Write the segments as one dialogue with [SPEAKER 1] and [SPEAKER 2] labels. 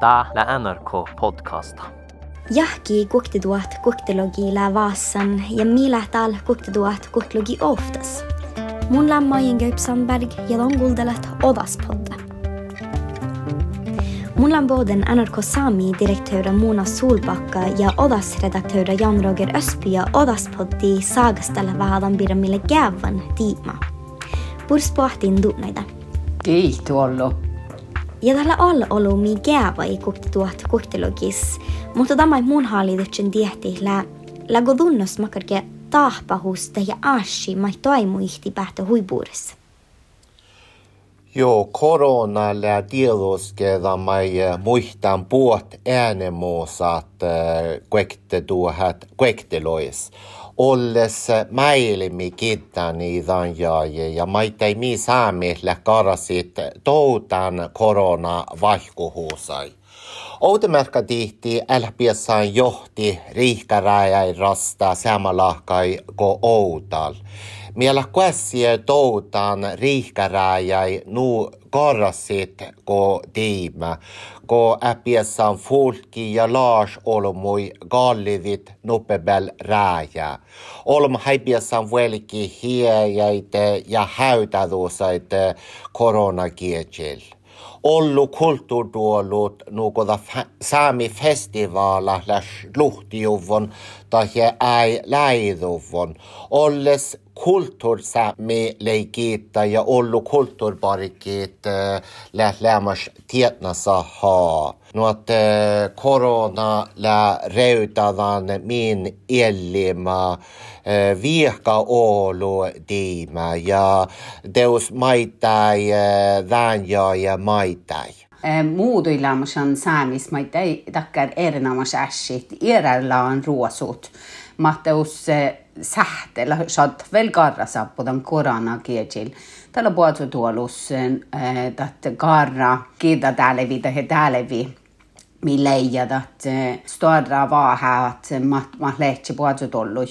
[SPEAKER 1] Tää lä NRK podcasta.
[SPEAKER 2] Jahki kuktiduat kuktilogi lä vaasan ja millä täällä kuktiduat kuktilogi oftas. Mun lämmojen Gaup Sandberg ja longuldelet Odaspodda. Mulla on både NRK Sami-direktör Mona Solbakka ja Odas-redaktör Jan-Roger Ösby ja Odaspoddi saagastella vahadan piramille gävan tiima. Purs pohtiin tunneita.
[SPEAKER 3] Ollut.
[SPEAKER 2] Ja tällä alla ollut mi gäva i kuktituot kuktilogis, mutta tämä mun hallituksen tiehti lä lägo tunnos makarke tahpahusta ja ashi mai toimuihti pähtö huipuudessa.
[SPEAKER 4] Joo, koronalle tiedoskeda mai muistan puot äänemuosat kuekte tuohat kuektelois. Olles mäilimi kittani danjaaje ja maitai mi saamisle karasit toutan korona vaihkuhuusai. Outemerkka tihti älpiessaan johti riihkäräjäi rasta samalahkai ko outal. Miellä kuessie toutaan riihkäräjäi nu karasit ko tiimä, ko äpiessaan fulki ja laas olmui gallivit nupebel rääjä. Olm häipiessaan velki hiejäite ja häytäduusaite koronakietjil ollu kulttuurtuolut nukoda saami festivaala läs luhtijuvon tai äi läiduvon. Olles kulttuursaami leikiitta ja ollu kulttuurparikit läs lämmas tietnasa haa. No att korona lä reutadan min elimä vieka olu diima ja deus maitai vänja ja maitai.
[SPEAKER 3] Muuduilamus on saamis maitai takkar erinomas ässit, iärällä on ruosut. Matteus sähtellä saat veel karra sappudan korona kietsil. Tällä puolella tuolus, että karra kiitä tälevi tai tälevi mi leiad at stadra vahe at ma, ma lehtsi puolella tuollu.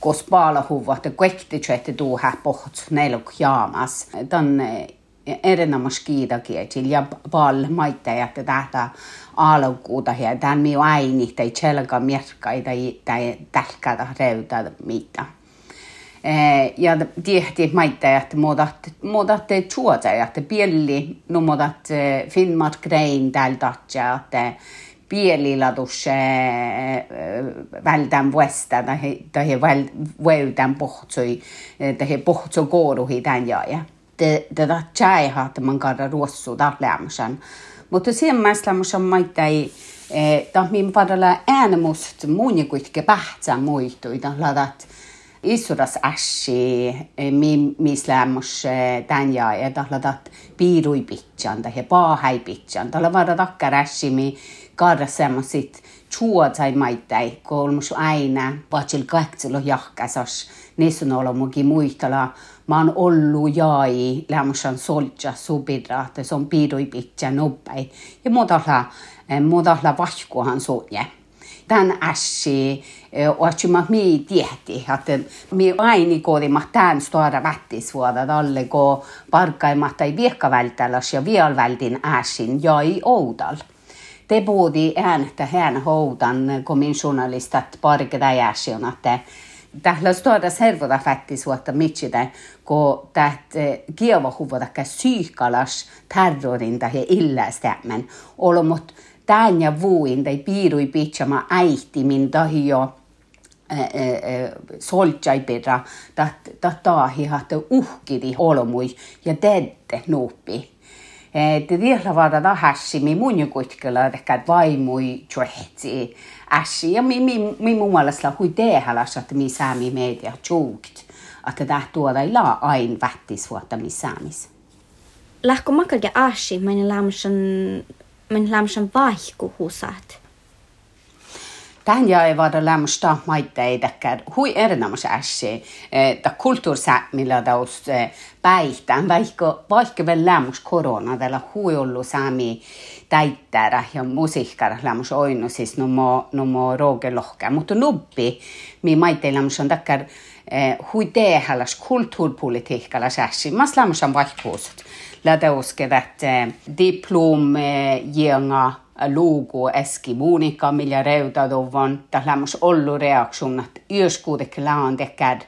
[SPEAKER 3] Kos paala huvat ja kwekti tjette tuuhä poht neiluk jaamas. Tän erinomas kiidakietsil ja pal maittajat tähtä alkuuta ja tän miu äini tai tselka mierkkai tai, tai tälkätä reuta mitä. Ja tiehti maittajat muutat, muutat tuotajat, pielli, no muutat Finnmark Grain täältä, että pieliladus vältän vuesta tai tai vältän pohtsoi tai pohtso kooruhi tän jaaja. Tätä tjäiha, että man kaada ruossu lämmösen. Mutta sen mäslämmösen maittai ta min padalla äänemust muun kuitenkin pähtsä muistui, ladat Isuras ässi, mi, mis lämmus tän ja ja tahlatat piirui pitsan tai paahai pitsan. Tällä vara takkar ässi mi kaada semmoisit chuotsai maittai, kolmus aina, vatsil kahtselo jahkasas, niissä on ollut mukin muistella. Mä oon ollut jai, lämmusan soltsa subidra, että se on piirui pitsan noppai. Ja muutalla, muutalla vahkuhan suunje tämän ässi, mä mi tiehti, että mi aini koodima tämän stora vättisvuoda talle, kun parkkaimmat tai viekkavältäläs ja vielä vältin ässin jäi oudal. Te puhudi ääntä hän houdan, kun min journalistat parkeda ässin, että tällä stora servoda vättisvuotta mitsitä, kun täht kieva huvoda syykalas terrorin tai illästämän, olomot tämän ja vuin tai piirui pitsama äihtimin tahi jo soltsai pedra ta tahi hahte uhkidi olmui ja tedde nuuppi. Te vielä vaada tahassimi mun kuitkella ehkä vaimui tjohetsi ässi ja mi mi mun mielestä hui tehalas että mi saami media tjuukt että tämä tuoda ei laa ain vättis vuotta mi saamis.
[SPEAKER 2] Lähkö makarja ässi, meidän lämmösen men lämmösen vaihkuhusat.
[SPEAKER 3] Tähän jäi vada lämmöstä maitteita, hui erinomas ässi, että kulttuurissa, millä taus päihtään, vaikka, vaikka vielä lämmös korona, tällä hui ollut saami täittää ja musiikkara lämmös oinu, siis numo, numo roogelohka, mutta nubbi, mi maitteilla on takkar, hui tehdäläs kulttuurpolitiikkalas ässi, mas lämmös on vaihkuhusat. Lada usked att diplom genga luuku eski muunika, millä reutaduvon. Tämä on ollut reaktionat. Yöskuutekellä on tekään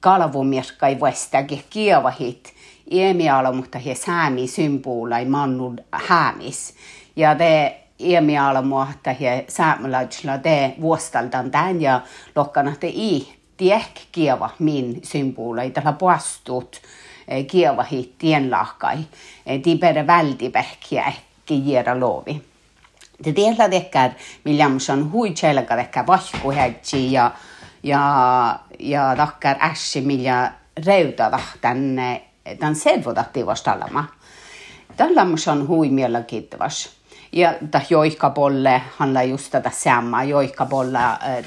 [SPEAKER 3] kalvumirkkai vastakin kievahit. Iemialo, mutta he säämi symbolai mannu häämis. Ja te iemialo muotta he säämelaisilla te vuostaltan tämän ja lokkana te i tiek kieva min symbolai. Tällä puastut kievahit tienlahkai. Tipere vältipähkiä ekki giera lovi. Det delar deckar Williamson hui chelga dekka vahku hätsi ja ja ja takkar ässi millä reuta tänne tämän selvodatti vastallama. Tällä on hui mielenkiintoista. Ja ta joikkapolle handlar just tätä samma, joikkapolle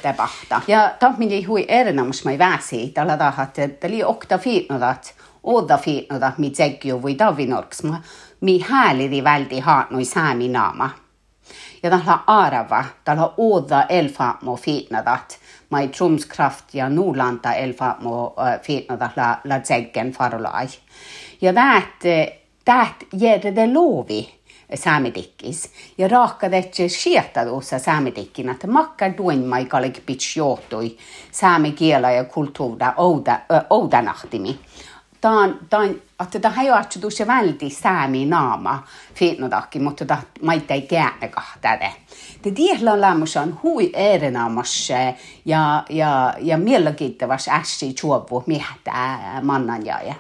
[SPEAKER 3] tapahta. Ja ta millä hui erinomaisesti mai väsi, tällä tahat, että li okta fiitnodat, oda fiitnodat, mit segju voi tavinorks, mi häälidi välti haatnoi säämi naama. Ja tällä arava, tällä oda elfaamo fiitnadat, mai trumskraft ja nuulanta elfaamo fiitnadat la, la tseggen farolai. Ja täät, täät järde lovi saametikkis. Ja raakadetse sietadussa saametikkina, että makkar tuin maikalik pitch johtui saame kiela ja kulttuura ouda, oudanahtimi. Tämä on, että tämä ei ole se välti säämi naama fiitnodakki, mutta tämä maita ei käännä kahtäde. Det tiedellä lämmössä on hui erinomaisesti ja, ja, ja mielenkiintoisesti ässi juovu mihtää mannanjaaja.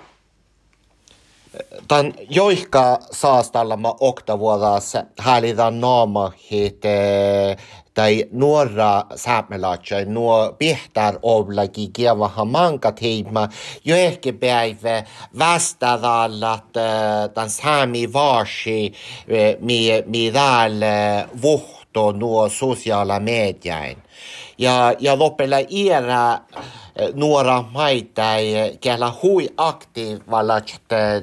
[SPEAKER 4] Tämän joihka saastallama oktavuodas häälitän naamahit tai nuora saamelaatja, nuo pihtar oblaki kievaha heima, jo ehkä päivä vastadallat tämän saami vaasi, mi, mi täällä vuhto nuo sosiaala mediain. Ja, ja lopella iärä nuora maita, kellä hui aktiivalla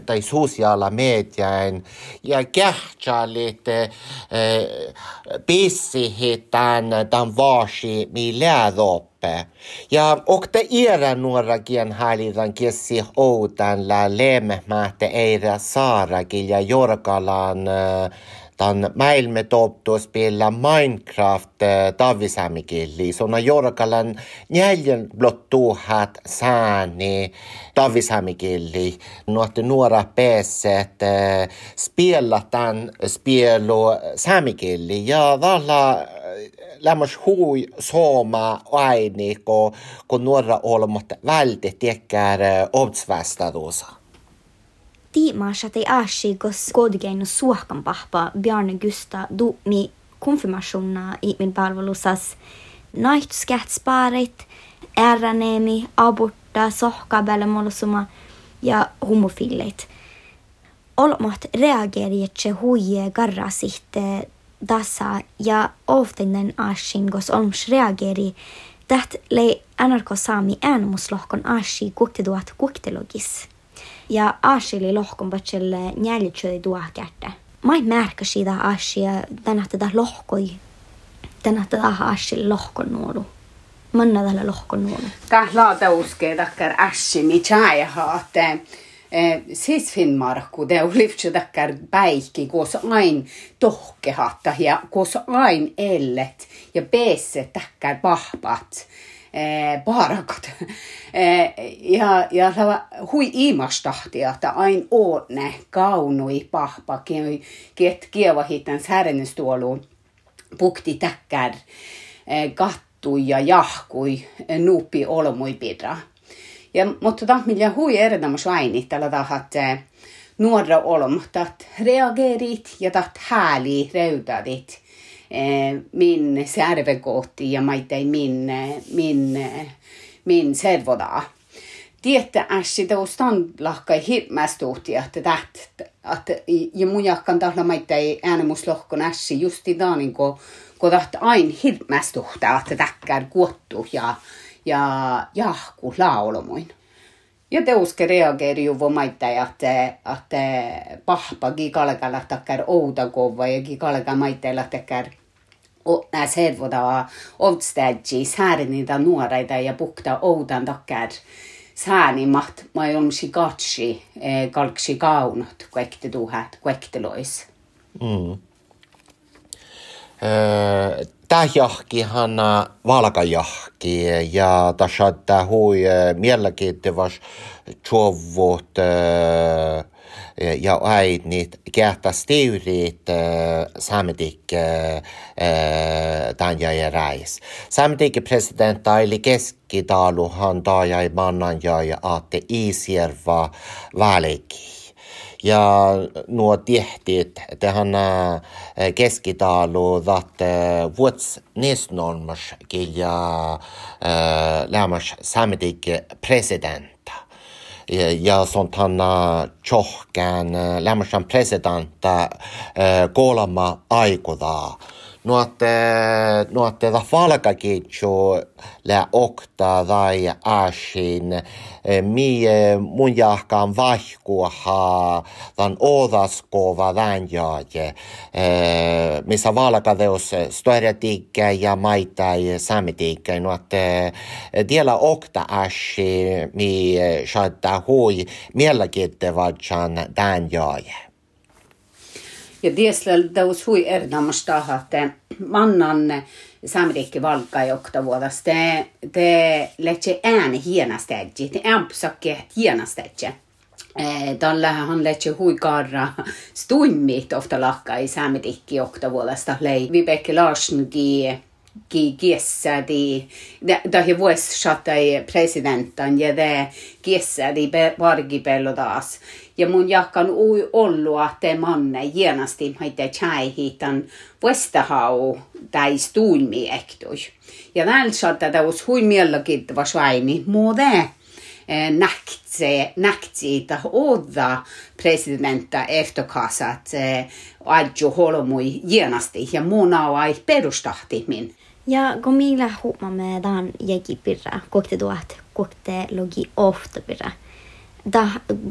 [SPEAKER 4] tai sosiaala mediain ja kähtsälit pissihit tämän, vaasi, mi läädoppe. Ja okta era nuora kien halidan kessi outan la lemmähmähte eira saarakin ja jorkalan uh, Tämän maailme toptu spela Minecraft eh, tavisamikilli. Sona jorkalan neljän blott tuhat sääni tavisamikilli. Nuotti nuora pääset eh, spela tämän spelu samikilli. Ja valla eh, lämmäs hui sooma aini, kun, nuora olmat välti tiekkär obsvästadusa.
[SPEAKER 2] Tiimaasati aashigos kodgeinu suohkan pahpa Bjarne Gusta mi konfirmationna i min palvelusas naihtuskähtsparit, ärraneemi, abortta, sohkabelemolosuma ja homofillit. Olmat reageerietse huije garrasitte dassa ja often aashingos olms reageeri Täht lei NRK saami äänemuslohkon aashi kuktiduat kuktilogis ja Ashili lohkon batselle njäljutsöi tuo kättä. Mä en märkä siitä Ashia tänä tätä lohkoi. Tänä tätä Ashille lohkon nuolu. Manna tällä lohkon nuolu.
[SPEAKER 3] Tää laata uskee takkar Ashi mi chai haatte. Siis Finnmarkku, on lyftsä takkar päikki, koos ain tohkehatta ja koos ain ellet ja peesse takkar pahpat paarakat. Eh, ja, ja hui iimastahtia, että ain ootne kaunui pahpa, ket kievahitten särnestuoluun pukti täkkär eh, kattui ja jahkui nuupi olmui pidra. Ja, mutta tämä millä hui erinomaisesti aini, tällä tahat nuora olm, reagerit ja tat hääli reutadit Eh, min servekohti ja maitai min, min, min servoda. Tietä ässi teustan lahkai hirmästuhti, että täht, että ja mun jahkan tahla maitai äänemuslohkon ässi justi taanin, kun kun taht ain hirmästuhta, että täkkär kuottu ja, ja jahku laulamuin. Ja teuske reageeri ju maita, että, että pahpa gikalkalla takkar outa kova ja gikalka maitteella takkar nää servoda ovstadji säärinitä nuoreita ja pukta oudan takkar säänimat ma on si gatsi kalksi kaunot kuekte tuhat kuektelois. Mm.
[SPEAKER 4] Tähjahki hana valkajahki ja tässä hui mielenkiintoista chuovut ja äidnit kähtä stiurit samitik tanja ja räis. Samitik president eli keskitaluhan taajai mannan ja aatte Iisjärva väliki. Ja nuo tehtit, tähän keskitalu, että vuots nisnormas ja lämmas samitik presidenta. Ja sånt han tjohkään lämmäsän presidentta kolma aikodaa nuotte, nuotte da falkakitsu lä okta tai asin eh, mi mun jahkaan vahkuaha dan odaskova vänjaaje eh, missä valkadeus storetikkä ja maita ja samitikkä nuotte tiellä okta asi mi shatta hui mielenkiintoisen tämän jaaje.
[SPEAKER 3] Ja diesel daus hui ernamasta että mannan samrikki valka jokta vuodas. Te, te letse ääni hienastädji, te ampsakke hienastädji. Tällä hän letse hui karra stuimmit ofta lakka i samrikki jokta vuodasta. Lei Vibeke Larsson ki kiessädi, da he vuos shatai presidentan ja de kiessädi vargipello taas. Ja mun jahkan ui ollua te manne jienasti maite chaihitan vuestahau tai stuimi ektui. Ja näin saattaa taus hui mielenkiintoa svaini muode näktse, näktsiitä odda presidenta efterkasat adju holmui jienasti ja muun ai perustahti min.
[SPEAKER 2] Ja kun millä huomamme dan jäki pirra, kokte tuot, kokte logi ofta pirra. Da,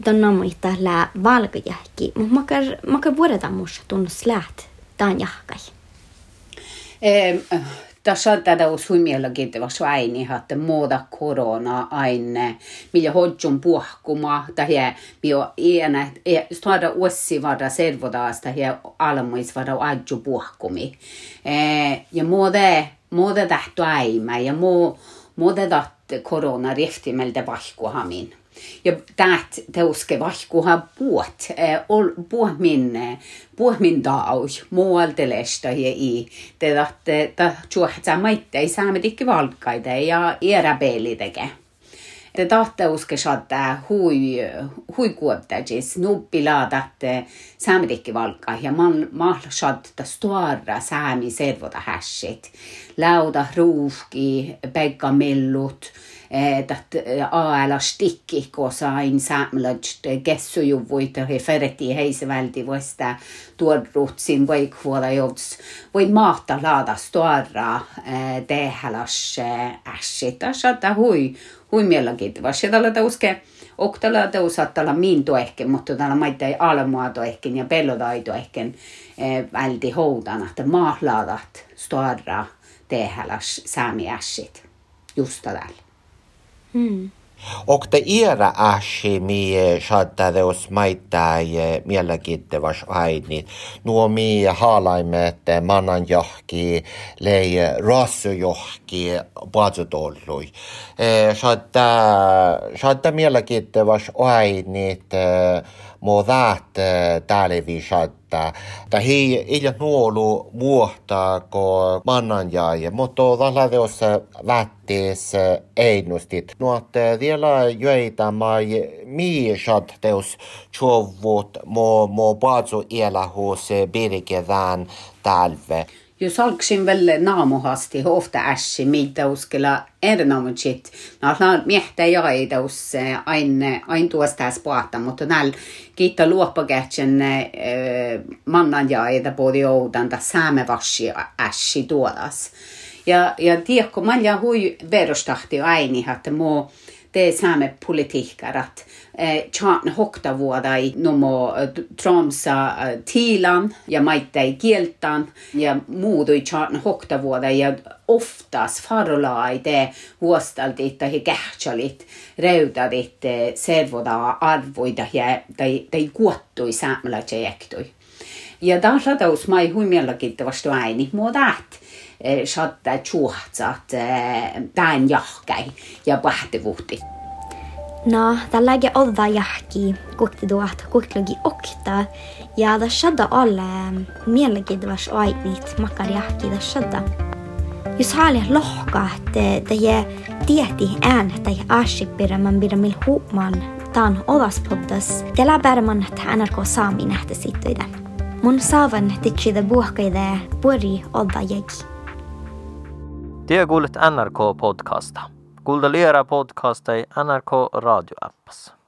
[SPEAKER 2] da namuita lää valkajähki, mutta makar, makar vuodetaan musta tunnus läht, dan jahkai.
[SPEAKER 3] Tässä on tätä suimielakin vasta aini, että muuta korona aine, millä hodjun puhkuma, tai millä iänä, tuoda uussi vada servodaasta ja almuis vada adju puhkumi. Ja muuta, muuta tähtu aima, ja muu, muuta tahti korona riftimeltä vahkuhamin ja täät teuske vahkuha puot, puot minne, puot min daus, muualta lesta ja i, te tahte, ta juohtsa maitte, ei saamme tikki valkkaita ja iäräpeili teke. Te tahte uske saada hui, hui kuottajis, nuppilaadat saamme tikki valkka ja mal saada stuara saami servota hässit, lauda ruufki, pekka mellut, Eh, dat eh, aelastik ikka sain samlast kessu ju võita he fereti heiseväldi võsta tuorruutsin või kuola jõuds või maata laadas tuorra tehelas ässita saada eh, hui hui millegagi vastu talle tõuske oktala tõusatala min toehken, mutta täällä maita ei almoa toehken ja pellotai toehken välti houdana, että maahlaadat stuarra tehelas saamiässit just täällä.
[SPEAKER 4] Mm. Och det era ashi mi shadda os maita mielenkiintois aini. Nuo mi haalaimet manan johki lei rassujohki paatsutollui. Shadda, shadda mielenkiintois ainit modat täälevi shadda. Ta hi ilja nuolu vuotta ko manan jäi, mutta tällä teossa vättees einustit. Nuotte vielä joita mai miisat teos chovut mo mo paatsu ielahus birkedään talve.
[SPEAKER 3] Jos alksin välle naamuhasti ofta ässi, mitä uskella erinomaisesti. No, no miehtä ja ei taus aina ain tuosta spaata, mutta näin kiittää luoppakähtsän mannan ja ei podi oudan, ta saamme vassi ässi tuodas. Ja, ja tiedätkö, mä hui verostahti aini, että muu det saamme politiikkarat. Chaan hoktavuodai nomo Tromsa tiilan ja maittai kieltaan ja muutui chaan hoktavuodai ja oftas farolai te vuostaltit tai kähtsalit reutadit servoda arvoida ja tai, tai kuottui saamelaisjektui. Ja taas ladaus mai huimiallakittavasti ääni muodat. Saattaa chuhtsaat tämän jahkai ja pähtivuhti.
[SPEAKER 2] No, tällä ei odda jahki, kukti tuot, kukti okta, ja da shadda alle mielenkiintois ainit makar jahki da shadda. Jos haali lohka, että det tieti ään, että aasipirra man birra mil huuman taan odaspoddas, tällä bärman, että NRK saami nähtä sittoida. Mun saavan titsida buhkaide puri odda jägi.
[SPEAKER 1] Det Det är Työkuulet NRK-podcasta. Kuuntelijara podcasta i NRK radioäppässä.